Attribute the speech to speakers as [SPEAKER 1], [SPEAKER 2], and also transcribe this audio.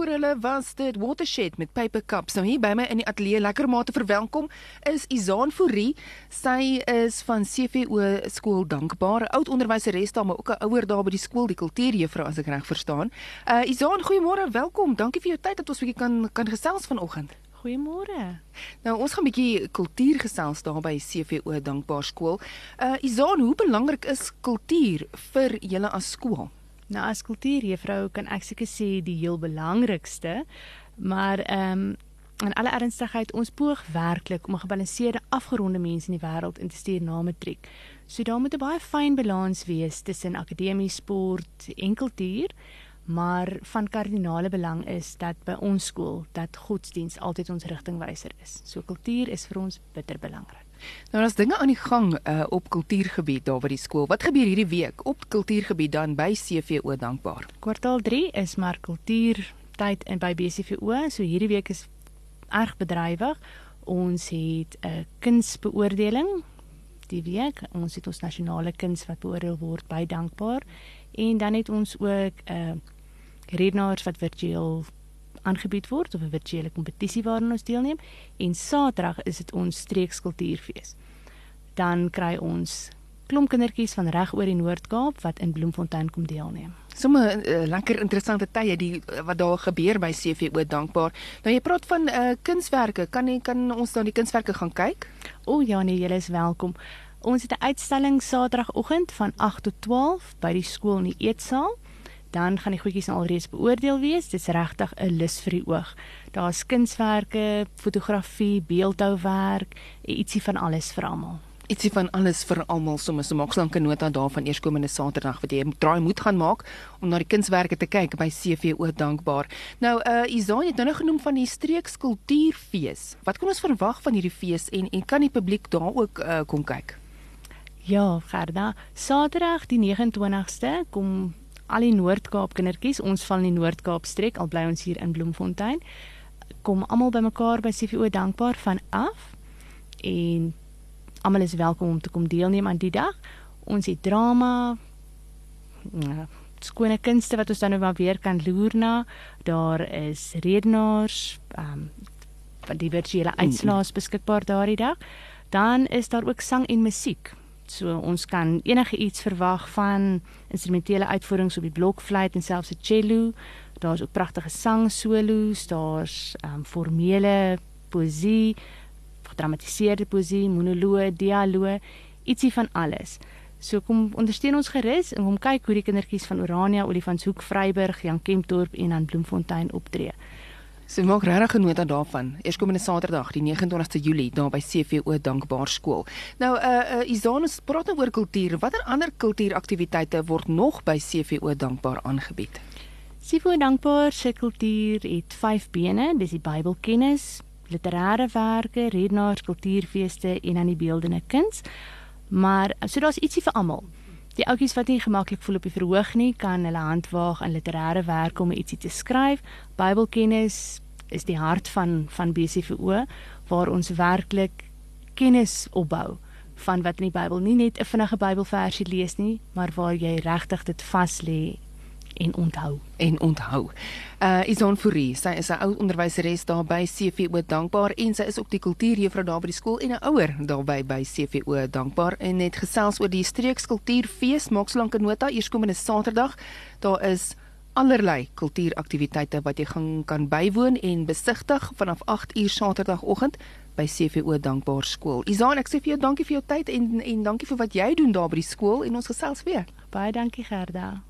[SPEAKER 1] Voor hulle was dit Watershed met Paper Cups. Nou hier by my in die ateljee lekker maar te verwelkom is Izaan Fourie. Sy is van CVO skool dankbaar. Oud onderwyseres daar maar ook 'n ouer daar by die skool, die kultuurjuffrou as ek reg verstaan. Uh Izaan, goeiemôre, welkom. Dankie vir jou tyd dat ons bietjie kan kan gesels vanoggend.
[SPEAKER 2] Goeiemôre.
[SPEAKER 1] Nou ons gaan 'n bietjie kultuur gesels daar by CVO Dankbaar Skool. Uh Izaan, hoe belangrik is kultuur vir julle as skool?
[SPEAKER 2] Nou as kultuurjuffrou kan ek seker sê die heel belangrikste, maar ehm um, in alle ernstigheid ons poog werklik om 'n gebalanseerde afgeronde mens in die wêreld in te stuur na matriek. So daar moet 'n baie fyn balans wees tussen akademie, sport en kultuur. Maar van kardinale belang is dat by ons skool dat godsdiens altyd ons rigtingwyser is. So kultuur is vir ons bitter belangrik.
[SPEAKER 1] Nou daar's dinge aan die gang uh, op kultuurgebied daar by die skool. Wat gebeur hierdie week op kultuurgebied dan by CVO dankbaar?
[SPEAKER 2] Kwartaal 3 is maar kultuur tyd in by BCVO. So hierdie week is erg bedrywig. Ons het 'n kunsbeoordeling die week. Ons het ons nasionale kuns wat beoordeel word by dankbaar en dan het ons ook 'n uh, redenaars wat virtueel aangebied word of 'n virtuele kompetisie waaraan ons deelneem en Saterdag is dit ons streekskultuurfees. Dan kry ons klomp kindertjies van reg oor die Noord-Kaap wat in Bloemfontein kom deelneem.
[SPEAKER 1] Sommige uh, lekker interessante tye die wat daar gebeur by CVO dankbaar. Nou jy praat van uh, kunswerke, kan jy kan ons dan die kunswerke gaan kyk?
[SPEAKER 2] O ja nee, julle is welkom. Ons het 'n uitstalling Saterdagoggend van 8 tot 12 by die skool in die eetsaal dan gaan die goedjies alreeds beoordeel wees. Dit's regtig 'n lus vir die oog. Daar's kunswerke, fotografie, beeldhouwerk, ietsie van alles vir almal.
[SPEAKER 1] Ietsie van alles vir almal. Sommige so maak slanke nota daarvan eerskomende Saterdag wat jy draai moet gaan maak om na die kunswerke te kyk by CVO dankbaar. Nou uh Izaan het nou nog genoem van die streekskultuurfees. Wat kan ons verwag van hierdie fees en en kan die publiek daar ook uh kom kyk?
[SPEAKER 2] Ja, Gerda, Saterdag die 29ste kom al die Noord-Kaap kindertjies, ons van die Noord-Kaap streek, al bly ons hier in Bloemfontein, kom almal bymekaar by CVO dankbaar van af en almal is welkom om te kom deelneem aan die dag. Ons het drama, ja, skone kunste wat ons dan nou maar weer kan loer na. Daar is redenaars, ehm um, van die virtuele uitslaas beskikbaar daardie dag. Dan is daar ook sang en musiek. So ons kan enige iets verwag van instrumentele uitvoerings op die blokfluit en selfs 'n cello. Daar's ook pragtige sang solos, daar's um, formele poesie, gedramatiseerde poesie, monoloë, dialoë, ietsie van alles. So kom ondersteun ons gerus en kom kyk hoe die kindertjies van Orania, Olifantshoek, Vryburg, Jan Kempdorp en dan Bloemfontein optree.
[SPEAKER 1] So maak regtig genota daarvan. Eerskomende Saterdag, die 29ste Julie, daar by CVO Dankbaar Skool. Nou uh uh Isanus praat nou oor kultuur. Watter ander kultuuraktiwiteite word nog by CVO Dankbaar aangebied?
[SPEAKER 2] CVO Dankbaar se kultuur het 5 bene. Dis die Bybelkennis, literêre werke, redenaars, kultuurfeeste en dan die beeldende kuns. Maar so daar's ietsie vir almal. Die ouetjies wat nie gemaklik voel op die verhoog nie, kan hulle hand waag aan literêre werke om ietsie te skryf. Bybelkennis is die hart van van BCVO waar ons werklik kennis opbou van wat in die Bybel nie net 'n vinnige Bybelversie lees nie, maar waar jy regtig dit vas lê en onthou
[SPEAKER 1] en onthou. Uh Ison Fourie, sy is 'n ou onderwyseres daar by CVO Dankbaar en sy is ook die kultuurjuffrou daar by die skool en 'n ouer daarby by CVO Dankbaar en net gesels oor die streekskultuurfees maak solank 'n nota eerskomende Saterdag. Daar is allerlei kultuuraktiwiteite wat jy gaan kan bywoon en besigtig vanaf 8uur Saterdagoggend by CVO Dankbaar skool. Isaan, ek sê vir jou dankie vir jou tyd en en dankie vir wat jy doen daar by die skool en ons gesels weer.
[SPEAKER 2] Baie dankie Gerda.